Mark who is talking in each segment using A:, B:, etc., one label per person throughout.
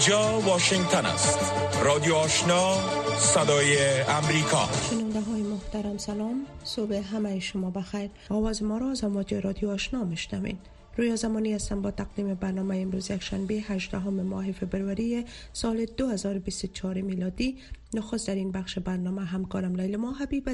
A: اینجا واشنگتن است. رادیو آشنا صدای امریکا.
B: شنونده های محترم سلام. صبح همه شما بخیر. آواز ما را از امواج رادیو آشنا میشنوین روی زمانی هستم با تقدیم برنامه امروز یکشنبه 18 ماه فبروری سال 2024 میلادی. نخست در این بخش برنامه همکارم لیل ما حبیب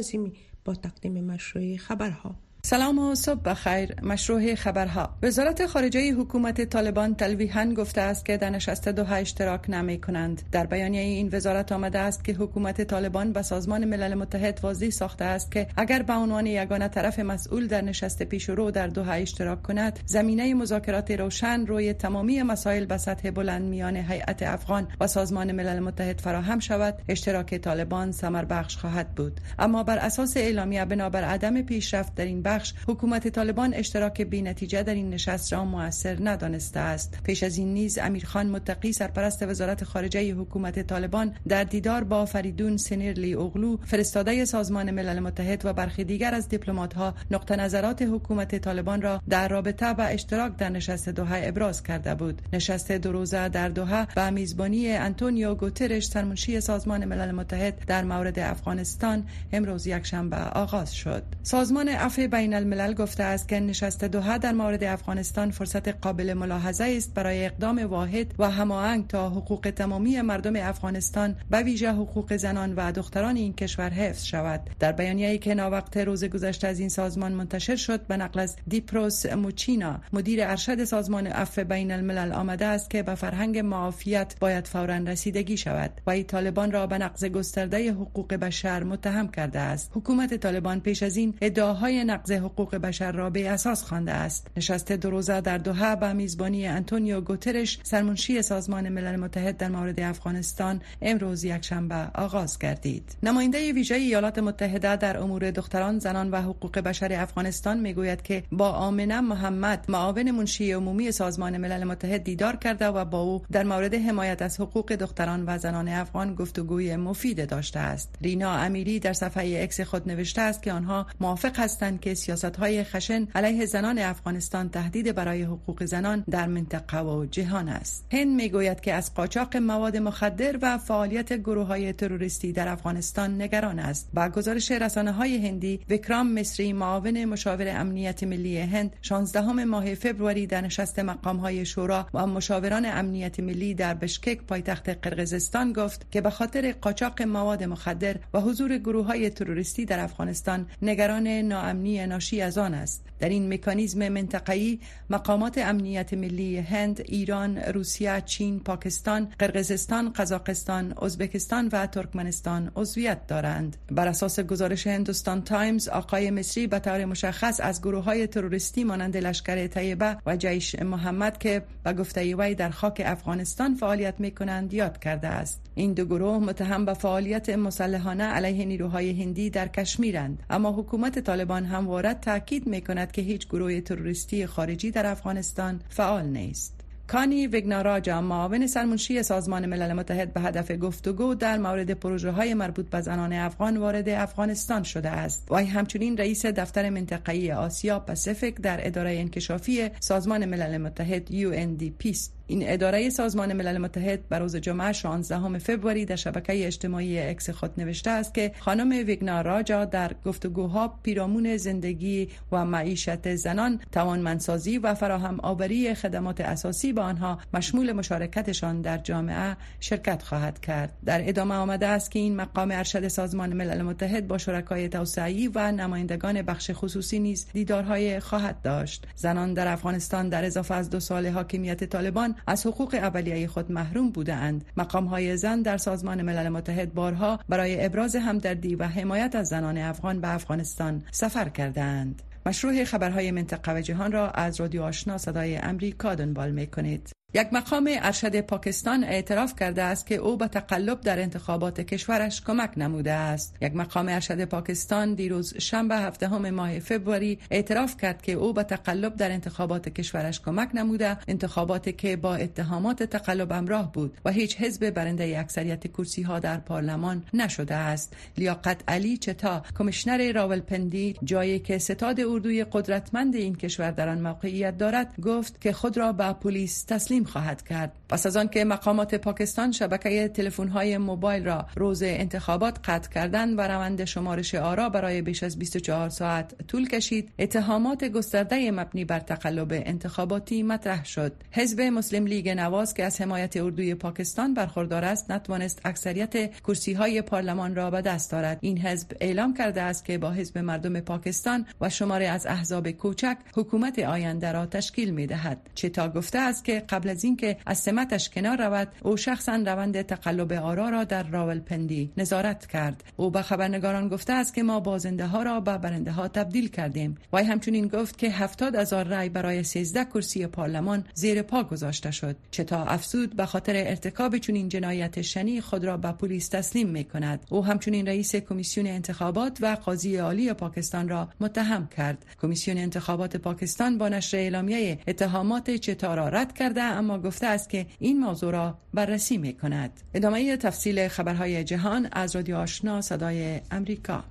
B: با تقدیم مشروع خبرها.
C: سلام و صبح بخیر. مشروع خبرها. وزارت خارجه حکومت طالبان تلویحا گفته است که در نشست دوها اشتراک نمی کنند. در بیانیه این وزارت آمده است که حکومت طالبان به سازمان ملل متحد واضح ساخته است که اگر به عنوان یگانه طرف مسئول در نشست پیشرو در دوها اشتراک کند زمینه مذاکرات روشن روی تمامی مسائل به سطح بلند میان هیئت افغان و سازمان ملل متحد فراهم شود. اشتراک طالبان ثمر بخش خواهد بود. اما بر اساس اعلامیه بنابر عدم پیشرفت در این حکومت طالبان اشتراک بی نتیجه در این نشست را موثر ندانسته است. پیش از این نیز امیرخان متقی سرپرست وزارت خارجه حکومت طالبان در دیدار با فریدون سینیرلی اوغلو فرستاده سازمان ملل متحد و برخی دیگر از دیپلمات ها نقطه نظرات حکومت طالبان را در رابطه با اشتراک در نشست دوحه ابراز کرده بود. نشست دو روزه در دوحه به میزبانی انتونیو گوترش سرمنشی سازمان ملل متحد در مورد افغانستان امروز یکشنبه آغاز شد. سازمان عفو بین الملل گفته است که نشست دوحه در مورد افغانستان فرصت قابل ملاحظه است برای اقدام واحد و هماهنگ تا حقوق تمامی مردم افغانستان به ویژه حقوق زنان و دختران این کشور حفظ شود. در بیانیه‌ای که ناوقت روز گذشته از این سازمان منتشر شد به نقل از دیپروز موچینا مدیر ارشد سازمان عفو بین الملل آمده است که به فرهنگ معافیت باید فورا رسیدگی شود وی طالبان را به نقض گسترده حقوق بشر متهم کرده است. حکومت طالبان پیش از این ادعاهای نقض حقوق بشر را بی اساس خوانده است. نشست دو روزه در دوحه به میزبانی انتونیو گوترش سرمنشی سازمان ملل متحد در مورد افغانستان امروز یکشنبه آغاز گردید. نماینده ویژه ایالات متحده در امور دختران زنان و حقوق بشر افغانستان می‌گوید که با آمنه محمد معاون منشی عمومی سازمان ملل متحد دیدار کرده و با او در مورد حمایت از حقوق دختران و زنان افغان گفتگوی مفید داشته است. رینا امیری در صفحه اکس خود نوشته است که آنها موافق هستند که سیاست های خشن علیه زنان افغانستان تهدید برای حقوق زنان در منطقه و جهان است. هند می‌گوید که از قاچاق مواد مخدر و فعالیت گروه های تروریستی در افغانستان نگران است. با گزارش رسانه های هندی وکرام مصری معاون مشاور امنیت ملی هند 16 ماه فوریه در نشست مقام های شورا و مشاوران امنیت ملی در بشکک پایتخت قرقیزستان گفت که به خاطر قاچاق مواد مخدر و حضور گروه های تروریستی در افغانستان نگران ناامنی ناشی از آن است در این مکانیزم منطقه‌ای مقامات امنیت ملی هند، ایران، روسیه، چین، پاکستان، قرقیزستان، قزاقستان، ازبکستان و ترکمنستان عضویت دارند. بر اساس گزارش هندوستان تایمز، آقای مصری به طور مشخص از گروه های تروریستی مانند لشکر طیبه و جیش محمد که به گفته وی در خاک افغانستان فعالیت می کنند یاد کرده است. این دو گروه متهم به فعالیت مسلحانه علیه نیروهای هندی در کشمیرند اما حکومت طالبان همواره تاکید می کند که هیچ گروه تروریستی خارجی در افغانستان فعال نیست. کانی ویگناراجا معاون سرمنشی سازمان ملل متحد به هدف گفتگو در مورد پروژه های مربوط به زنان افغان وارد افغانستان شده است. و همچنین رئیس دفتر منطقه‌ای آسیا پاسیفیک در اداره انکشافی سازمان ملل متحد UNDP است. این اداره سازمان ملل متحد بر روز جمعه 16 فوریه در شبکه اجتماعی اکس خود نوشته است که خانم ویگناراجا در گفتگوها پیرامون زندگی و معیشت زنان توانمندسازی و فراهم آوری خدمات اساسی به آنها به شمول مشارکتشان در جامعه شرکت خواهد کرد. در ادامه آمده است که این مقام ارشد سازمان ملل متحد با شرکای توسعی و نمایندگان بخش خصوصی نیز دیدارهای خواهد داشت. زنان در افغانستان در اضافه از دو سال حاکمیت طالبان از حقوق اولیه خود محروم بودند مقام های زن در سازمان ملل متحد بارها برای ابراز همدردی و حمایت از زنان افغان به افغانستان سفر کردند مشروع خبرهای منطقه و جهان را از رادیو آشنا صدای امریکا دنبال می کنید. یک مقام ارشد پاکستان اعتراف کرده است که او به تقلب در انتخابات کشورش کمک نموده است. یک مقام ارشد پاکستان دیروز شنبه هفته ماه فوریه اعتراف کرد که او به تقلب در انتخابات کشورش کمک نموده انتخاباتی که با اتهامات تقلب همراه بود و هیچ حزب برنده اکثریت کرسی ها در پارلمان نشده است. لیاقت علی چتا کمیشنر راولپندی جایی که ستاد اردوی قدرتمند این کشور در آن موقعیت دارد گفت که خود را به پلیس تسلیم خواهد کرد. پس از آنکه مقامات پاکستان شبکه تلفن های موبایل را روز انتخابات قطع کردند و روند شمارش آرا برای بیش از 24 ساعت طول کشید اتهامات گسترده مبنی بر تقلب انتخاباتی مطرح شد. حزب مسلم لیگ نواز که از حمایت اردوی پاکستان برخوردار است نتوانست اکثریت کرسی های پارلمان را به دست دارد این حزب اعلام کرده است که با حزب مردم پاکستان و شماره از احزاب کوچک حکومت آینده را تشکیل می دهد چتا گفته است که قبل از اینکه از سمتش کنار رود او شخصا روند تقلب آرا را در راولپندی نظارت کرد. او به خبرنگاران گفته است که ما بازنده ها را به برنده ها تبدیل کردیم. وی همچنین گفت که هفتاد هزار رای برای 13 کرسی پارلمان زیر پا گذاشته شد. چتا افسود به خاطر ارتکاب چنین جنایت شنی خود را به پلیس تسلیم می کند او همچنین رئیس کمیسیون انتخابات و قاضی عالی پاکستان را متهم کرد. کمیسیون انتخابات پاکستان با نشر اعلامیه اتهامات چتا را رد کرده اما گفته است که این موضوع را بررسی می کند ادامه تفصیل خبرهای جهان از رادیو آشنا صدای امریکا.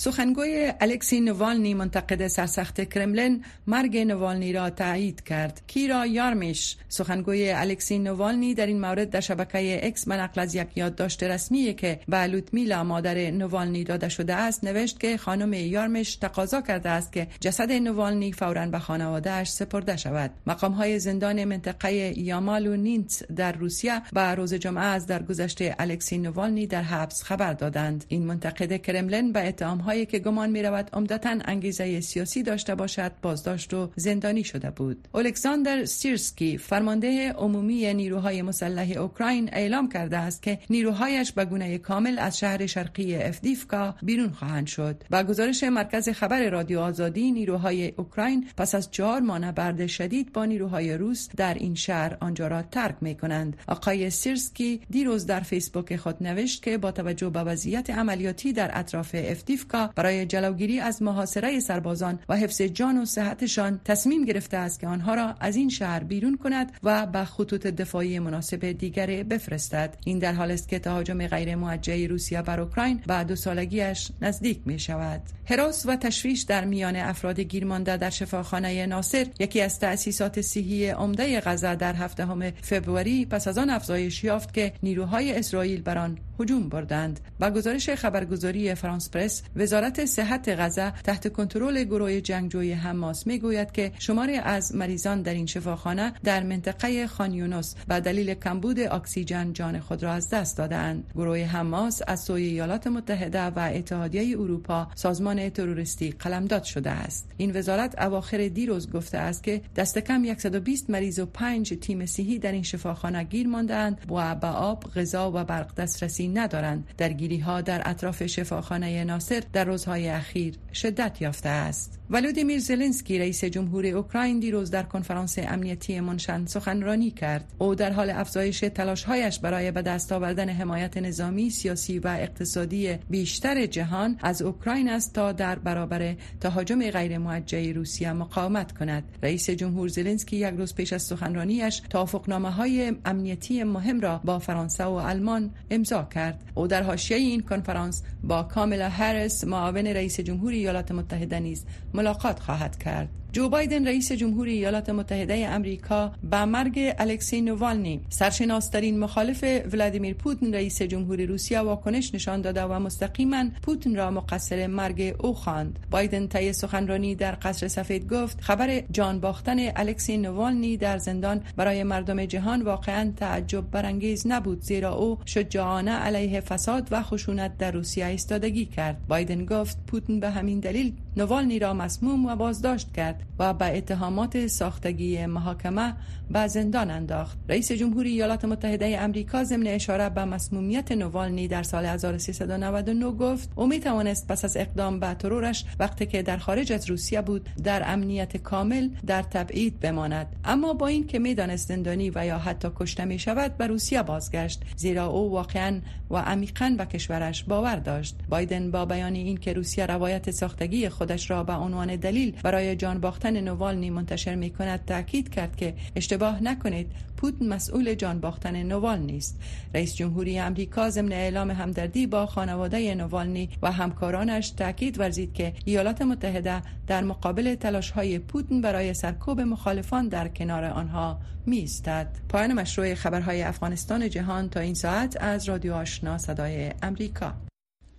C: سخنگوی الکسی نوالنی منتقد سرسخت کرملن مرگ نوالنی را تایید کرد. کیرا یارمیش سخنگوی الکسی نوالنی در این مورد در شبکه اکس به نقل از یک یادداشت رسمی که به لوتمیلا مادر نوالنی داده شده است نوشت که خانم یارمیش تقاضا کرده است که جسد نوالنی فورا به خانوادهش سپرده شود. مقام های زندان منطقه یامال و نینتس در روسیه به روز جمعه از درگذشت الکسی نوالنی در حبس خبر دادند. این منتقد کرملن به اتهام هایی که گمان می رود عمدتا انگیزه سیاسی داشته باشد بازداشت و زندانی شده بود. الکساندر سیرسکی فرمانده عمومی نیروهای مسلح اوکراین اعلام کرده است که نیروهایش به گونه کامل از شهر شرقی افدیفکا بیرون خواهند شد. با گزارش مرکز خبر رادیو آزادی نیروهای اوکراین پس از چهار ماه نبرد شدید با نیروهای روس در این شهر آنجا را ترک می کنند آقای سیرسکی دیروز در فیسبوک خود نوشت که با توجه به وضعیت عملیاتی در اطراف افدیفکا برای جلوگیری از محاصره سربازان و حفظ جان و صحتشان تصمیم گرفته است که آنها را از این شهر بیرون کند و به خطوط دفاعی مناسب دیگر بفرستد. این در حال است که تهاجم غیر موجه روسیه بر اوکراین بعد دو سالگیش نزدیک می شود حراس و تشویش در میان افراد گیرمانده در شفاخانه ناصر یکی از تأسیسات صحی عمده غزه در هفته فوریه پس از آن افزایش یافت که نیروهای اسرائیل بر آن هجوم بردند. با گزارش خبرگزاری فرانس پرس وزارت صحت غزه تحت کنترل گروه جنگجوی حماس می‌گوید که شماری از مریضان در این شفاخانه در منطقه خانیونوس به دلیل کمبود اکسیژن جان خود را از دست دادند گروه حماس از سوی ایالات متحده و اتحادیه اروپا سازمان تروریستی قلمداد شده است. این وزارت اواخر دیروز گفته است که دست کم 120 مریض و 5 تیم صحی در این شفاخانه گیر ماندند و به آب غذا و برق دسترسی ندارند درگیری ها در اطراف شفاخانه ناصر در روزهای اخیر شدت یافته است. ولودیمیر زلنسکی رئیس جمهور اوکراین دیروز در کنفرانس امنیتی منشن سخنرانی کرد. او در حال افزایش تلاشهایش برای به دست آوردن حمایت نظامی سیاسی و اقتصادی بیشتر جهان از اوکراین است تا در برابر تهاجم غیر موجه روسیه مقاومت کند. رئیس جمهور زلنسکی یک روز پیش از سخنرانیش توافقنامه های امنیتی مهم را با فرانسه و آلمان امضا کرد. او در حاشیه این کنفرانس با کاملا هریس معاون رئیس جمهور ایالات متحده نیز ملاقات خواهد کرد. جو بایدن رئیس جمهور ایالات متحده امریکا با مرگ الکسی نوالنی سرشناسترین مخالف ولادیمیر پوتین رئیس جمهور روسیه واکنش نشان داده و مستقیما پوتین را مقصر مرگ او خواند. بایدن طی سخنرانی در قصر سفید گفت خبر جان باختن الکسی نوالنی در زندان برای مردم جهان واقعا تعجب برانگیز نبود زیرا او شجاعانه علیه فساد و خشونت در روسیه ایستادگی کرد. بایدن گفت پوتین به همین دلیل نوالنی را مسموم و بازداشت کرد. و به اتهامات ساختگی محاکمه به زندان انداخت. رئیس جمهوری ایالات متحده امریکا ضمن اشاره به مسمومیت نوالنی در سال 1399 گفت او می توانست پس از اقدام به ترورش وقتی که در خارج از روسیه بود در امنیت کامل در تبعید بماند. اما با این که می‌دانست زندانی و یا حتی کشته می شود به روسیه بازگشت زیرا او واقعا و عمیقا به کشورش باور داشت. بایدن با بیان این که روسیه روایت ساختگی خودش را به عنوان دلیل برای جان باختن نوالنی منتشر می کند تاکید کرد که اشتباه نکنید پوتین مسئول جان باختن نوالنی است رئیس جمهوری امریکا ضمن اعلام همدردی با خانواده نوالنی و همکارانش تاکید ورزید که ایالات متحده در مقابل تلاش های پوتین برای سرکوب مخالفان در کنار آنها می ایستد پایان مشروع خبرهای افغانستان جهان تا این ساعت از رادیو آشنا صدای امریکا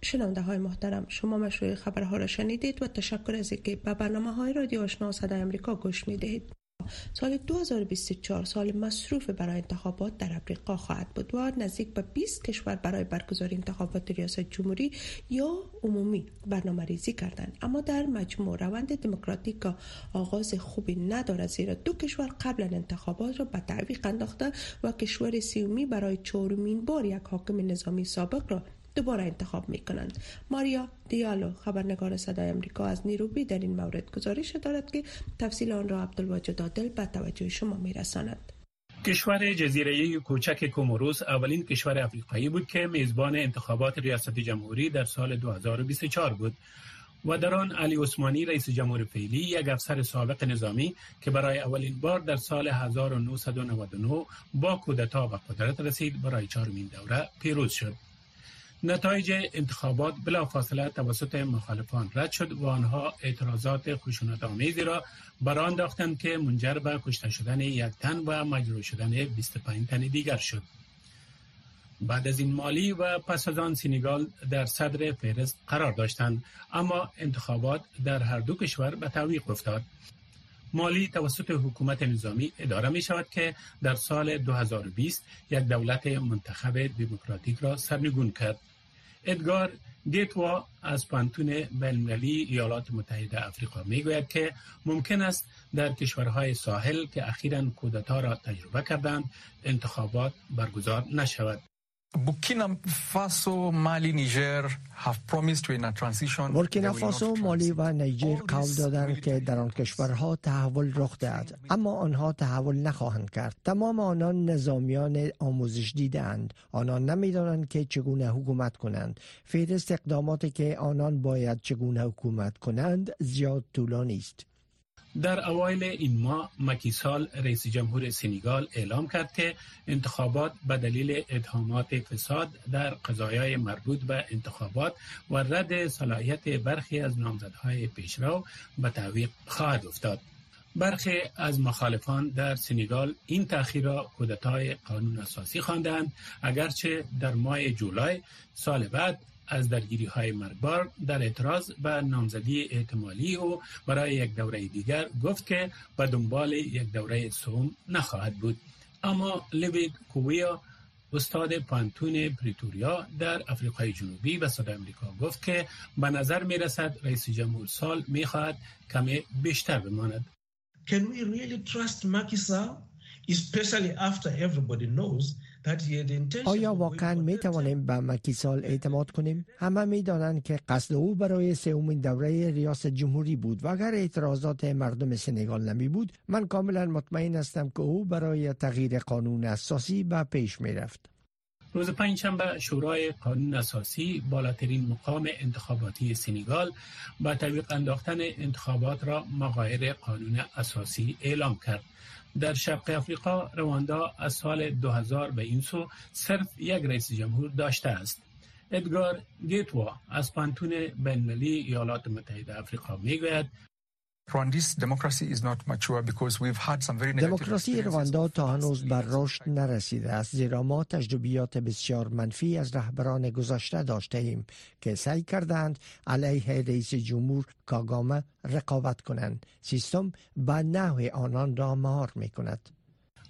B: شنونده های محترم شما مشروع خبرها را شنیدید و تشکر از اینکه به برنامه های رادیو آشنا صدای امریکا گوش می دهید. سال 2024 سال مصروف برای انتخابات در افریقا خواهد بود و نزدیک به 20 کشور برای برگزاری انتخابات ریاست جمهوری یا عمومی برنامه ریزی کردند اما در مجموع روند دموکراتیک آغاز خوبی ندارد زیرا دو کشور قبل انتخابات را به تعویق انداخته و کشور سیومی برای چهارمین بار یک حاکم نظامی سابق را دوباره انتخاب می کنند. ماریا دیالو خبرنگار صدای امریکا از نیروبی در این مورد گزارش دارد که تفصیل آن را عبدالواجد عادل به توجه شما می رساند.
D: کشور جزیره کوچک کوموروس اولین کشور افریقایی بود که میزبان انتخابات ریاست جمهوری در سال 2024 بود و در آن علی عثمانی رئیس جمهور فعلی یک افسر سابق نظامی که برای اولین بار در سال 1999 با کودتا به قدرت رسید برای چهارمین دوره پیروز شد نتایج انتخابات بلافاصله توسط مخالفان رد شد و آنها اعتراضات خشونت آمیزی را بران انداختند که منجر به کشته شدن یک تن و مجروح شدن 25 تن دیگر شد. بعد از این مالی و پس از آن سینگال در صدر فهرست قرار داشتند اما انتخابات در هر دو کشور به تعویق افتاد مالی توسط حکومت نظامی اداره می شود که در سال 2020 یک دولت منتخب دموکراتیک را سرنگون کرد ادگار گیتوا از پانتون بینالمللی ایالات متحده آفریقا می‌گوید که ممکن است در کشورهای ساحل که اخیرا کودتا را تجربه کردند انتخابات برگزار نشود.
E: بورکینا فاسو مالی نیجر
F: بورکینا فاسو مالی و نیجر قول دادند که در آن کشورها تحول رخ دهد. اما آنها تحول نخواهند کرد. تمام آنان نظامیان آموزش دیدند آنان نمی‌دانند که چگونه حکومت کنند. فهرست اقداماتی که آنان باید چگونه حکومت کنند زیاد طولانی است.
D: در اوایل این ماه مکیسال رئیس جمهور سنگال اعلام کرد که انتخابات به دلیل اتهامات فساد در قضایای مربوط به انتخابات و رد صلاحیت برخی از نامزدهای پیشرو به تعویق خواهد افتاد. برخی از مخالفان در سنگال این تأخیر را کودتای قانون اساسی خواندند اگرچه در ماه جولای سال بعد از درگیری های مرگبار در اعتراض به نامزدی احتمالی او برای یک دوره دیگر گفت که به دنبال یک دوره سوم نخواهد بود اما لوید کوویا استاد پانتون پریتوریا در افریقای جنوبی به صدا امریکا گفت که به نظر می رسد رئیس جمهور سال می خواهد کمی بیشتر بماند.
G: Can we really trust especially after everybody knows
F: آیا واقعا می توانیم به مکیسال اعتماد کنیم؟ همه می دانند که قصد او برای سومین دوره ریاست جمهوری بود و اگر اعتراضات مردم سنگال نمی بود من کاملا مطمئن هستم که او برای تغییر قانون اساسی به پیش می رفت.
D: روز پنجشنبه شورای قانون اساسی بالاترین مقام انتخاباتی سنگال با تعویق انداختن انتخابات را مغایر قانون اساسی اعلام کرد. در شرق افریقا رواندا از سال 2000 به این سو صرف یک رئیس جمهور داشته است. ادگار گیتوا از پانتون بینالمللی ایالات متحده آفریقا می‌گوید
F: دموکراسی رواندا تا هنوز بر رشد نرسیده است زیرا ما تجربیات بسیار منفی از رهبران گذشته داشته ایم که سعی کردند علیه رئیس جمهور کاگامه رقابت کنند. سیستم به نحو آنان را مهار می کند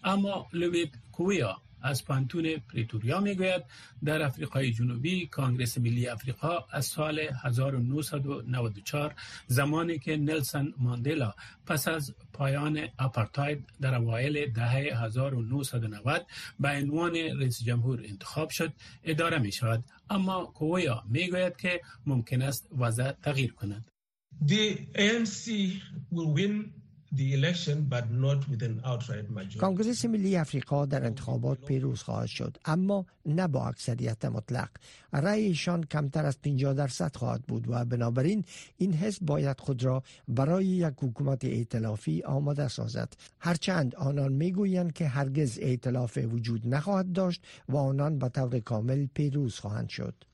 D: اما لوید کویا از پانتون پریتوریا می‌گوید. در افریقای جنوبی کانگرس ملی افریقا از سال 1994 زمانی که نلسون ماندلا پس از پایان آپارتاید در اوایل دهه 1990 به عنوان رئیس جمهور انتخاب شد اداره می شود اما کویا می‌گوید که ممکن است وضع تغییر کند.
G: The ANC will win
F: کانگرس ملی افریقا در انتخابات پیروز خواهد شد اما نه با اکثریت مطلق. رأی ایشان کمتر از 50 درصد خواهد بود و بنابراین این حزب باید خود را برای یک حکومت ائتلافی آماده سازد. هرچند آنان می‌گویند که هرگز ائتلاف وجود نخواهد داشت و آنان به طور کامل پیروز خواهند شد.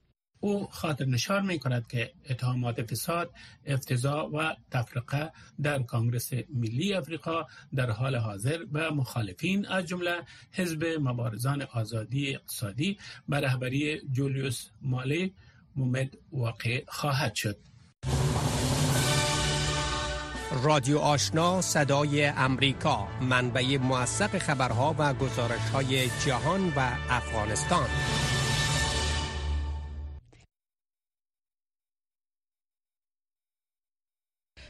D: او خاطر نشار می کند که اتهامات فساد، افتضاع و تفرقه در کانگرس ملی افریقا در حال حاضر و مخالفین از جمله حزب مبارزان آزادی اقتصادی به رهبری جولیوس مالی مومد واقع خواهد شد.
H: رادیو آشنا صدای امریکا منبع موثق خبرها و گزارش های جهان و افغانستان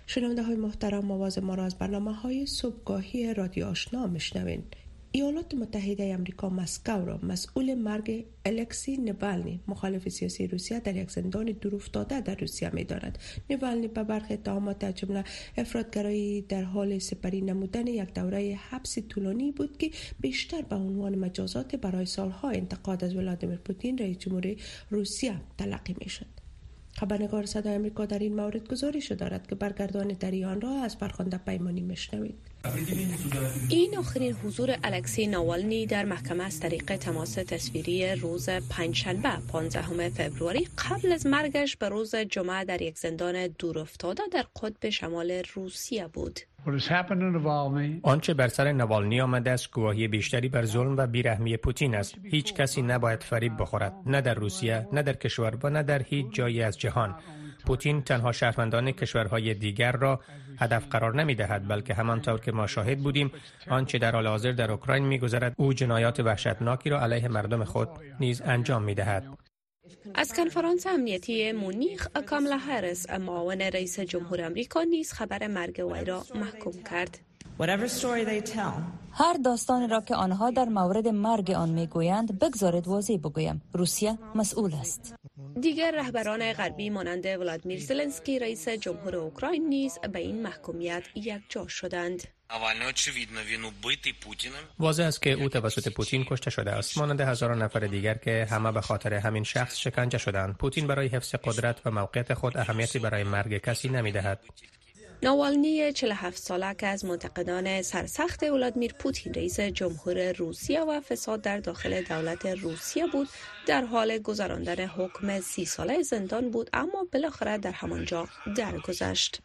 B: شنونده های محترم مواز ما را از برنامه های صبحگاهی رادیو آشنا مشنوین ایالات متحده امریکا مسکو را مسئول مرگ الکسی نوالنی مخالف سیاسی روسیه در یک زندان دور در روسیه می داند نوالنی به برخی اتهامات از جمله افرادگرایی در حال سپری نمودن یک دوره حبس طولانی بود که بیشتر به عنوان مجازات برای سالها انتقاد از ولادیمیر پوتین رئیس جمهوری روسیه تلقی می شد خبرنگار صدای امریکا در این مورد گزارش دارد که برگردان دریان را از فرخنده پیمانی مشنوید.
I: این آخرین حضور الکسی ناوالنی در محکمه از طریق تماس تصویری روز پنجشنبه 15 فوریه قبل از مرگش به روز جمعه در یک زندان دور افتاده در قطب شمال روسیه بود.
H: آنچه بر سر نوالنی آمده است گواهی بیشتری بر ظلم و بیرحمی پوتین است هیچ کسی نباید فریب بخورد نه در روسیه نه در کشور و نه در هیچ جایی از جهان پوتین تنها شهروندان کشورهای دیگر را هدف قرار نمی دهد بلکه همانطور که ما شاهد بودیم آنچه در حال حاضر در اوکراین می گذرد او جنایات وحشتناکی را علیه مردم خود نیز انجام می دهد
I: از کنفرانس امنیتی مونیخ کاملا هرس معاون رئیس جمهور امریکا نیز خبر مرگ وی را محکوم کرد.
J: هر داستان را که آنها در مورد مرگ آن می‌گویند بگذارید واضح بگویم روسیه مسئول است.
I: دیگر رهبران غربی مانند ولادیمیر زلنسکی رئیس جمهور اوکراین نیز به این محکومیت یکجا شدند.
H: واضح است که او توسط پوتین کشته شده است. مانند هزاران نفر دیگر که همه به خاطر همین شخص شکنجه شدند. پوتین برای حفظ قدرت و موقعیت خود اهمیتی برای مرگ کسی نمی‌دهد.
I: نوالنی 47 ساله که از منتقدان سرسخت ولادیمیر پوتین رئیس جمهور روسیه و فساد در داخل دولت روسیه بود در حال گذراندن حکم سی ساله زندان بود اما بالاخره در همانجا درگذشت.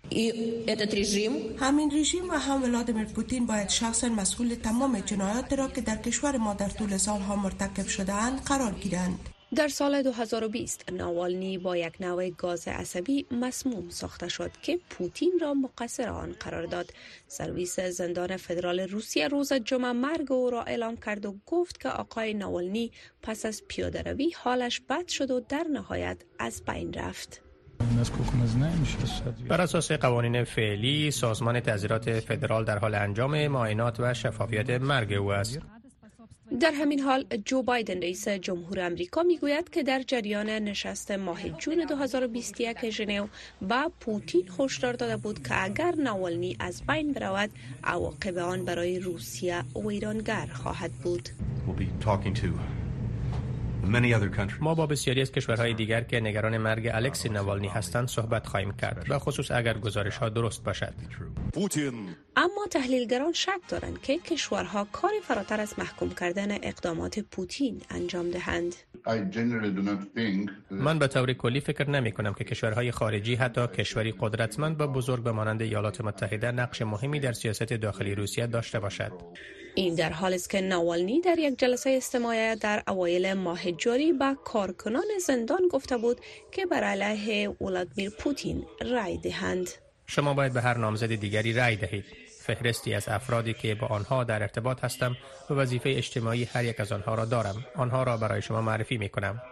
B: همین رژیم و هم ولادیمیر پوتین باید شخصا مسئول تمام جنایات را که در کشور ما در طول سالها مرتکب شدهاند قرار گیرند.
I: در سال 2020 ناوالنی با یک نوع گاز عصبی مسموم ساخته شد که پوتین را مقصر آن قرار داد. سرویس زندان فدرال روسیه روز جمعه مرگ او را اعلام کرد و گفت که آقای ناوالنی پس از پیاده روی حالش بد شد و در نهایت از بین رفت.
H: بر اساس قوانین فعلی سازمان تحضیرات فدرال در حال انجام معاینات و شفافیت مرگ او است
I: در همین حال جو بایدن رئیس جمهور امریکا می‌گوید که در جریان نشست ماه جون 2021 ژنو با پوتین هشدار داده بود که اگر ناوالنی از بین برود عواقب آن برای روسیه ویرانگر خواهد بود.
H: ما با بسیاری از کشورهای دیگر که نگران مرگ الکسی نوالنی هستند صحبت خواهیم کرد و خصوص اگر گزارش ها درست باشد.
I: اما تحلیلگران شک دارند که کشورها کاری فراتر از محکوم کردن اقدامات پوتین انجام دهند.
H: من به طور کلی فکر نمی کنم که کشورهای خارجی حتی کشوری قدرتمند و بزرگ به مانند ایالات متحده نقش مهمی در سیاست داخلی روسیه داشته باشد.
I: این در حالی است که نوالنی در یک جلسه استماعی در اوایل ماه جاری با کارکنان زندان گفته بود که بر علیه ولادیمیر پوتین رای دهند.
H: شما باید به هر نامزد دیگری رای دهید. فهرستی از افرادی که با آنها در ارتباط هستم و وظیفه اجتماعی هر یک از آنها را دارم. آنها را برای شما معرفی می کنم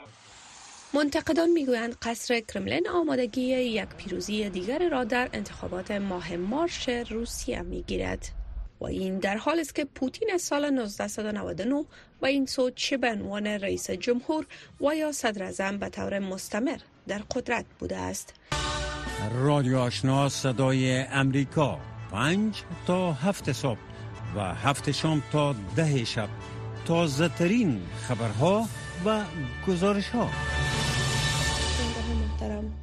I: منتقدان می‌گویند قصر کرملین آمادگی یک پیروزی دیگر را در انتخابات ماه مارچ روسیه می‌گیرد. و این در حال است که پوتین از سال 1999 و این سو چه به عنوان رئیس جمهور و یا صدر به طور مستمر در قدرت بوده است.
K: رادیو آشنا صدای امریکا. پنج تا هفت صبح و هفت شام تا ده شب. تازه ترین خبرها و گزارش ها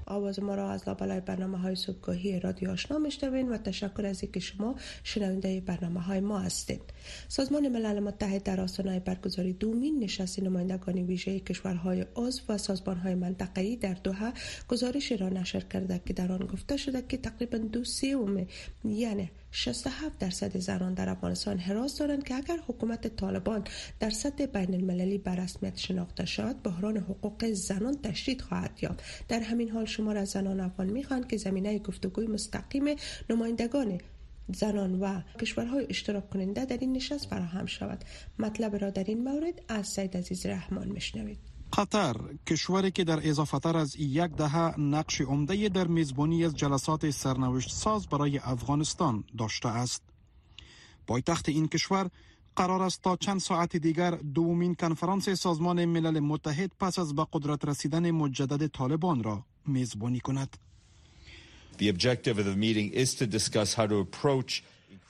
B: آواز ما را از لابلای برنامه های صبحگاهی رادیو آشنا میشنوین و تشکر از اینکه شما شنونده برنامه های ما هستید سازمان ملل متحد در آستانه برگزاری دومین نشست نمایندگان ویژه کشورهای عضو و سازمان های منطقه‌ای در دوحه گزارش را نشر کرده که در آن گفته شده که تقریبا دو سوم یعنی 67 درصد زنان در افغانستان حراس دارند که اگر حکومت طالبان در سطح بین المللی به رسمیت شناخته شد بحران حقوق زنان تشدید خواهد یافت. در همین حال شمار از زنان افغان می‌خواهند که زمینه گفتگوی مستقیم نمایندگان زنان و کشورهای اشتراک کننده در این نشست فراهم شود. مطلب را در این مورد از سید عزیز رحمان میشنوید.
L: قطر کشوری که در اضافه از یک دهه نقش عمده در میزبانی از جلسات سرنوشت ساز برای افغانستان داشته است. پایتخت این کشور قرار است تا چند ساعت دیگر دومین کنفرانس سازمان ملل متحد پس از به قدرت رسیدن مجدد طالبان را میزبانی کند.
M: The objective of the meeting is to discuss how to approach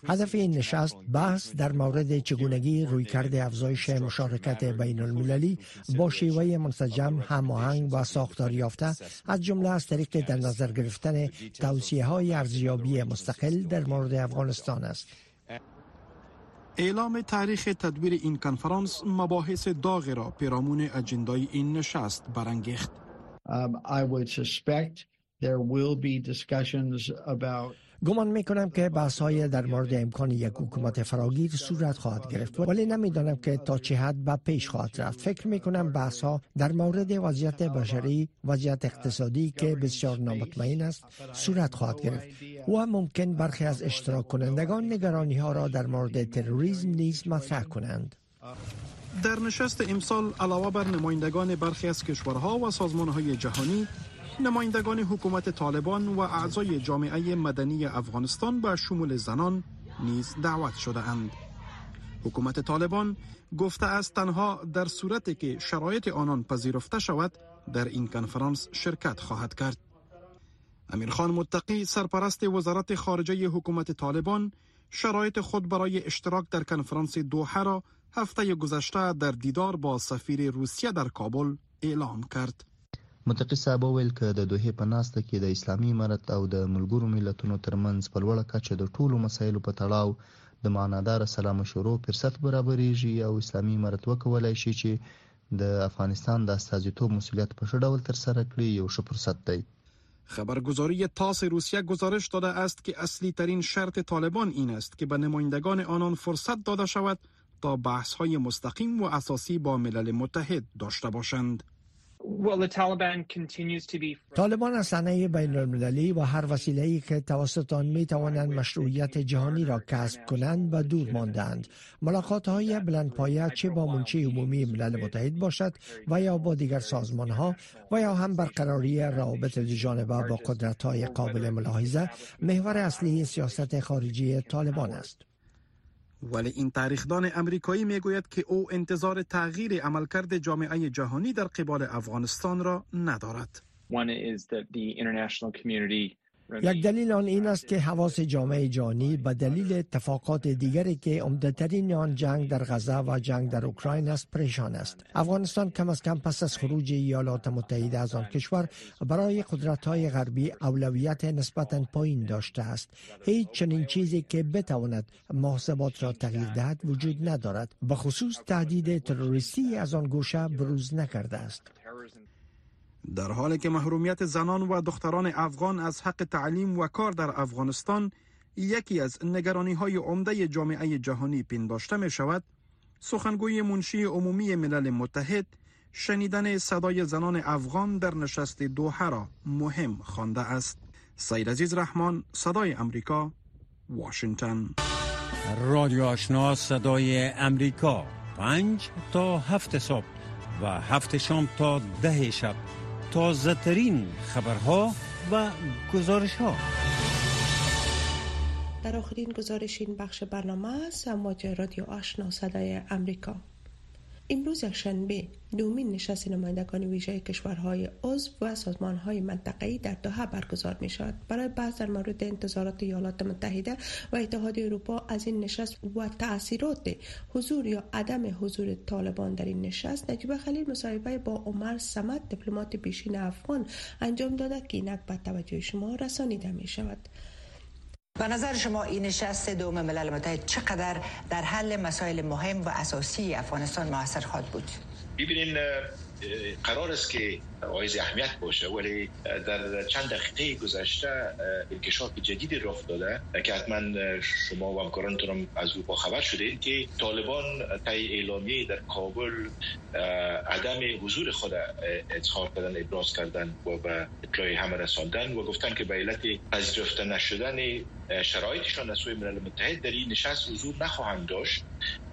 F: هدف این نشست بحث در مورد چگونگی رویکرد افزایش مشارکت بین المللی با شیوه منسجم هماهنگ و ساختار یافته از جمله از طریق در نظر گرفتن توصیه های ارزیابی مستقل در مورد افغانستان است
L: اعلام تاریخ تدبیر این کنفرانس مباحث داغ را پیرامون اجندای این نشست برانگیخت.
N: Um, I would suspect there will be discussions about
F: گمان می کنم که بحث های در مورد امکان یک حکومت فراگیر صورت خواهد گرفت ولی نمی‌دانم که تا چه حد به پیش خواهد رفت. فکر می کنم بحث ها در مورد وضعیت بشری وضعیت اقتصادی که بسیار نامطمئن است صورت خواهد گرفت و ممکن برخی از اشتراک کنندگان نگرانی ها را در مورد تروریسم نیز مطرح کنند.
L: در نشست امسال علاوه بر نمایندگان برخی از کشورها و سازمان های جهانی نمایندگان حکومت طالبان و اعضای جامعه مدنی افغانستان به شمول زنان نیز دعوت شده اند. حکومت طالبان گفته است تنها در صورتی که شرایط آنان پذیرفته شود در این کنفرانس شرکت خواهد کرد. امیرخان متقی سرپرست وزارت خارجه حکومت طالبان شرایط خود برای اشتراک در کنفرانس دوحه را هفته گذشته در دیدار با سفیر روسیه در کابل اعلام کرد.
O: متقي صاحب وویل که د دوحې په ناسته کې د اسلامي امارت او د ملګرو ملتونو ترمنځ په لوړه کچه د ټولو مسایلو په تړاو د معنادار سلا مشورو فرصت برابرېږي او اسلامي امارت وکولای شي چې د افغانستان د استازیتوب مسئولیت په ښه ډول ترسره کړي یو ښه فرصت دی
L: خبرگزاری تاس روسیه گزارش داده است که اصلی ترین شرط طالبان این است که به نمایندگان آنان فرصت داده شود تا بحث های مستقیم و اساسی با ملل متحد داشته باشند.
F: طالبان از صحنه بین المللی و هر وسیله که توسط آن می توانند مشروعیت جهانی را کسب کنند و دور ماندند. ملاقات های بلند پایه چه با منچه عمومی ملل متحد باشد و یا با دیگر سازمان ها و یا هم برقراری روابط جانبه با قدرت های قابل ملاحظه محور اصلی سیاست خارجی طالبان است.
L: ولی این تاریخدان امریکایی می‌گوید که او انتظار تغییر عملکرد جامعه جهانی در قبال افغانستان را ندارد.
F: یک دلیل آن این است که حواس جامعه جهانی به دلیل اتفاقات دیگری که عمدهترین آن جنگ در غزه و جنگ در اوکراین است پریشان است. افغانستان کم از کم پس از خروج ایالات متحده از آن کشور برای قدرت های غربی اولویت نسبتا پایین داشته است. هیچ چنین چیزی که بتواند محاسبات را تغییر دهد وجود ندارد. به خصوص تهدید تروریستی از آن گوشه بروز نکرده است.
L: در حالی که محرومیت زنان و دختران افغان از حق تعلیم و کار در افغانستان یکی از نگرانی های عمده جامعه جهانی پنداشته می شود سخنگوی منشی عمومی ملل متحد شنیدن صدای زنان افغان در نشست دوحه را مهم خوانده است. سید عزیز رحمان صدای امریکا واشنگتن.
K: رادیو آشنا صدای امریکا. پنج تا هفت صبح و هفت شام تا ده شب. تازه ترین خبرها و گزارش ها
B: در آخرین گزارش این بخش برنامه است رادیو آشنا صدای امریکا. امروز شنبه دومین نشست نمایندگان ویژه کشورهای عضو و سازمانهای منطقه‌ای در دوحه برگزار می شود برای بحث در مورد انتظارات ایالات متحده و اتحاد اروپا از این نشست و تاثیرات حضور یا عدم حضور طالبان در این نشست نجیب خلیل مصاحبه با عمر سمت دیپلمات پیشین افغان انجام داده که اینک به توجه شما رسانیده می شود
P: به نظر شما این نشست دوم ملل متحد چقدر در حل مسائل مهم و اساسی افغانستان موثر خواهد بود؟
Q: ببینین قرار است که آیز اهمیت باشه ولی در چند دقیقه گذشته انکشاف جدید رخ داده که حتما شما و همکارانتون از او خبر شدید که طالبان تای اعلامیه در کابل عدم حضور خود اظهار کردن ابراز کردن و به اطلاع همه رساندن و گفتن که به علت پذیرفته نشدن شرایطشان از سوی ملل متحد در این نشست حضور نخواهند داشت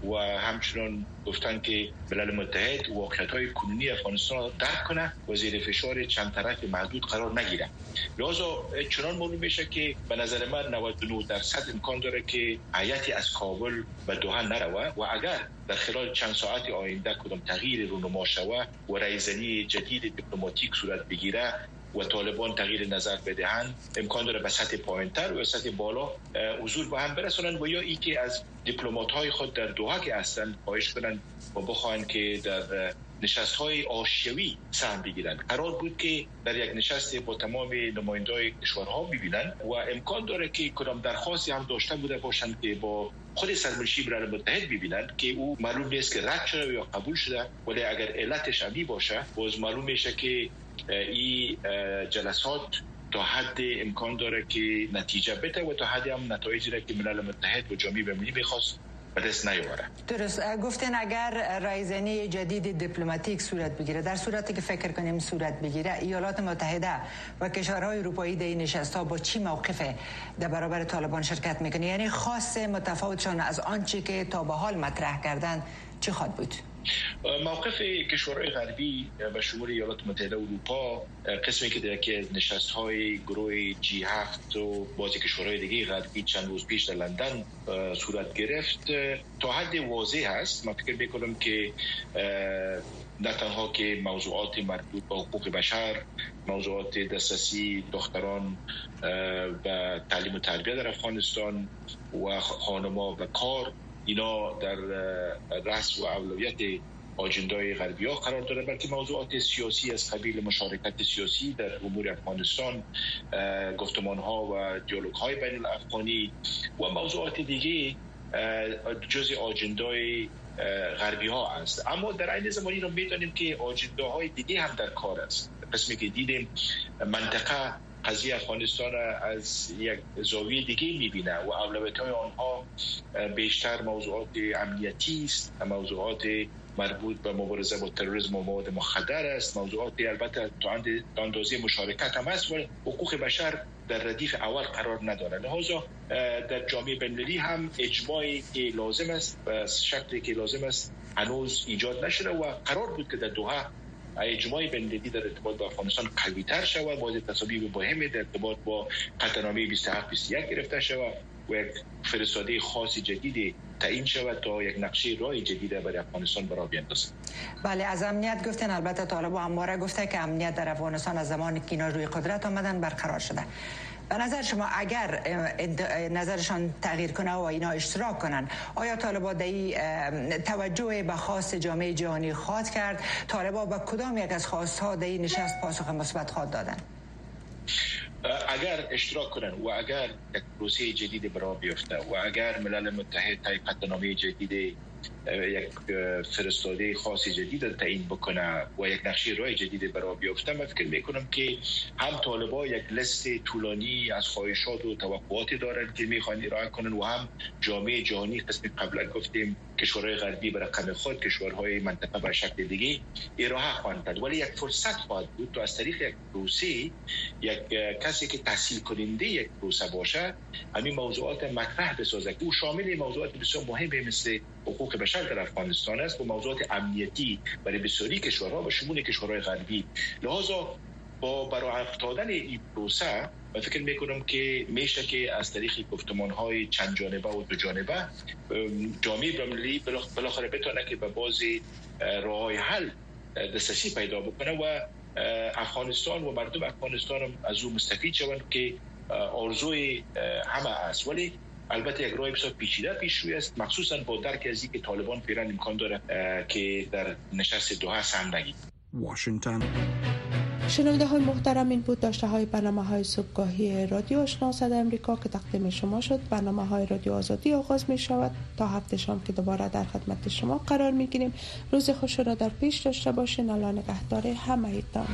Q: و همچنان گفتن که ملل متحد واقعیت های کنونی افغانستان درک کنه و زیر فشار چند طرف محدود قرار نگیره لذا چنان معلوم میشه که به نظر من 99 درصد امکان داره که هیئتی از کابل به دوحه نروه و اگر در خلال چند ساعت آینده کدام تغییر رونما شوه و رایزنی جدید دیپلماتیک صورت بگیره و طالبان تغییر نظر بدهند امکان داره به سطح پایینتر و سطح بالا حضور به هم برسونن و یا ای که از دیپلمات های خود در دوحه که هستند خواهش کنند و بخواهند که در نشست های آشیوی سهم بگیرند. قرار بود که در یک نشست با تمام نمایندای کشورها ببینند و امکان داره که کدام درخواستی هم داشته بوده باشند که با خود سرمنشی ملل متحد ببینند که او معلوم نیست که رد شده یا قبول شده ولی اگر علتش عمی باشه باز معلوم میشه که این جلسات تا حد امکان داره که نتیجه بده و تا حدی هم نتایجی را که ملل متحد و جامعه بین‌المللی بخواست به دست نیاوره
P: درست. گفتین اگر رایزنی جدید دیپلماتیک صورت بگیره در صورتی که فکر کنیم صورت بگیره ایالات متحده و کشورهای اروپایی در این نشست ها با چی موقف در برابر طالبان شرکت می‌کنه؟ یعنی خاص متفاوتشان از آنچه که تا به حال مطرح کردن چی خواد بود؟
Q: موقف کشورهای غربی و شمول ایالات متحده اروپا قسمی که در که نشست های گروه جی هفت و بازی کشورهای دیگه غربی چند روز پیش در لندن صورت گرفت. تا حد واضح هست من فکر می‌کنم که نه تنها که موضوعات مربوط به حقوق بشر موضوعات دسترسی دختران به تعلیم و تربیه در افغانستان و خانما و کار اینا در رأس و اولویت آجندای غربی ها قرار داره بلکه موضوعات سیاسی از قبیل مشارکت سیاسی در امور افغانستان گفتمان ها و دیالوگ های بین الافغانی و موضوعات دیگه جز آجندای غربی ها است. اما در این زمانی رو می‌دانیم که های دیگه هم در کار است. قسمی که دیدیم منطقه قضیه افغانستان از یک زاویه دیگه می‌بینه و اولویت های آنها بیشتر موضوعات امنیتی است. موضوعات مربوط به مبارزه با تروریسم و مواد مخدر است. موضوعات البته تا اندازه مشارکت هم است ولی حقوق بشر در ردیف اول قرار نداره. لحاظا در جامعه بین‌المللی هم اجماعی که لازم است و شکلی که لازم است هنوز ایجاد نشده و قرار بود که در دوحه اجماع بندگی در ارتباط با افغانستان قوی تر شود. باید تصاویر مهمی در ارتباط با قطعنامه 27 21 گرفته شود. و یک فرستاده خاصی جدید تعیین شود تا یک نقشه راه جدید برای افغانستان برای بیاندازد
P: بله از امنیت گفتن البته طالب همواره گفته که امنیت در افغانستان از زمانی که اینا روی قدرت آمدن برقرار شده. به نظر شما اگر نظرشان تغییر کنه و اینا اشتراک کنن آیا طالبا دایی توجه به خاص جامعه جهانی خواد کرد؟ طالبا به کدام یک از خواست ها دایی نشست پاسخ مثبت خواد دادن؟
Q: اگر اشتراک کنن و اگر یک پروسه جدید برای بیفته و اگر ملل متحد تای قطعنامه جدید یک فرستاده خاص جدید تعیین بکنه و یک نقشه راه جدید برای بیافته من فکر می‌کنم که هم طالبا یک لست طولانی از خواهشات و توقعات دارند که می‌خوان ارائه کنن و هم جامعه جهانی قسم قبلا گفتیم کشورهای غربی به رقم خود کشورهای منطقه به شکل دیگه ارائه خواهند ولی یک فرصت خواهد بود تو از طریق یک پروسه یک کسی که تحصیل کننده یک پروسه باشه همین موضوعات مطرح بسازه. که او شامل موضوعات بسیار مهمی مثل حقوق بشر در افغانستان است و موضوعات امنیتی برای بسیاری کشورها و شمول کشورهای غربی. لحاظا با برای افتادن این پروسه و فکر می‌کنم که میشه که از طریق گفتمان های چند جانبه و دو جانبه جامعه بین‌المللی بالاخره بتونه که به بازی راه های حل دسترسی پیدا بکنه و افغانستان و مردم افغانستان هم از او مستفید شوند که آرزوی همه است. ولی البته یک راه بسیار پیچیده پیش روی است. مخصوصا با درک از که طالبان فعلا امکان داره که در نشست دوحه سهم نگیرد
L: واشنگتن.
B: شنونده های محترم این بود داشته های برنامه های صبحگاهی رادیو آشنا صدا امریکا که تقدیم شما شد. برنامه های رادیو آزادی آغاز می شود. تا هفته شام که دوباره در خدمت شما قرار می گیریم. روز خوش را در پیش داشته باشین. الله نگهدار همه ایتان.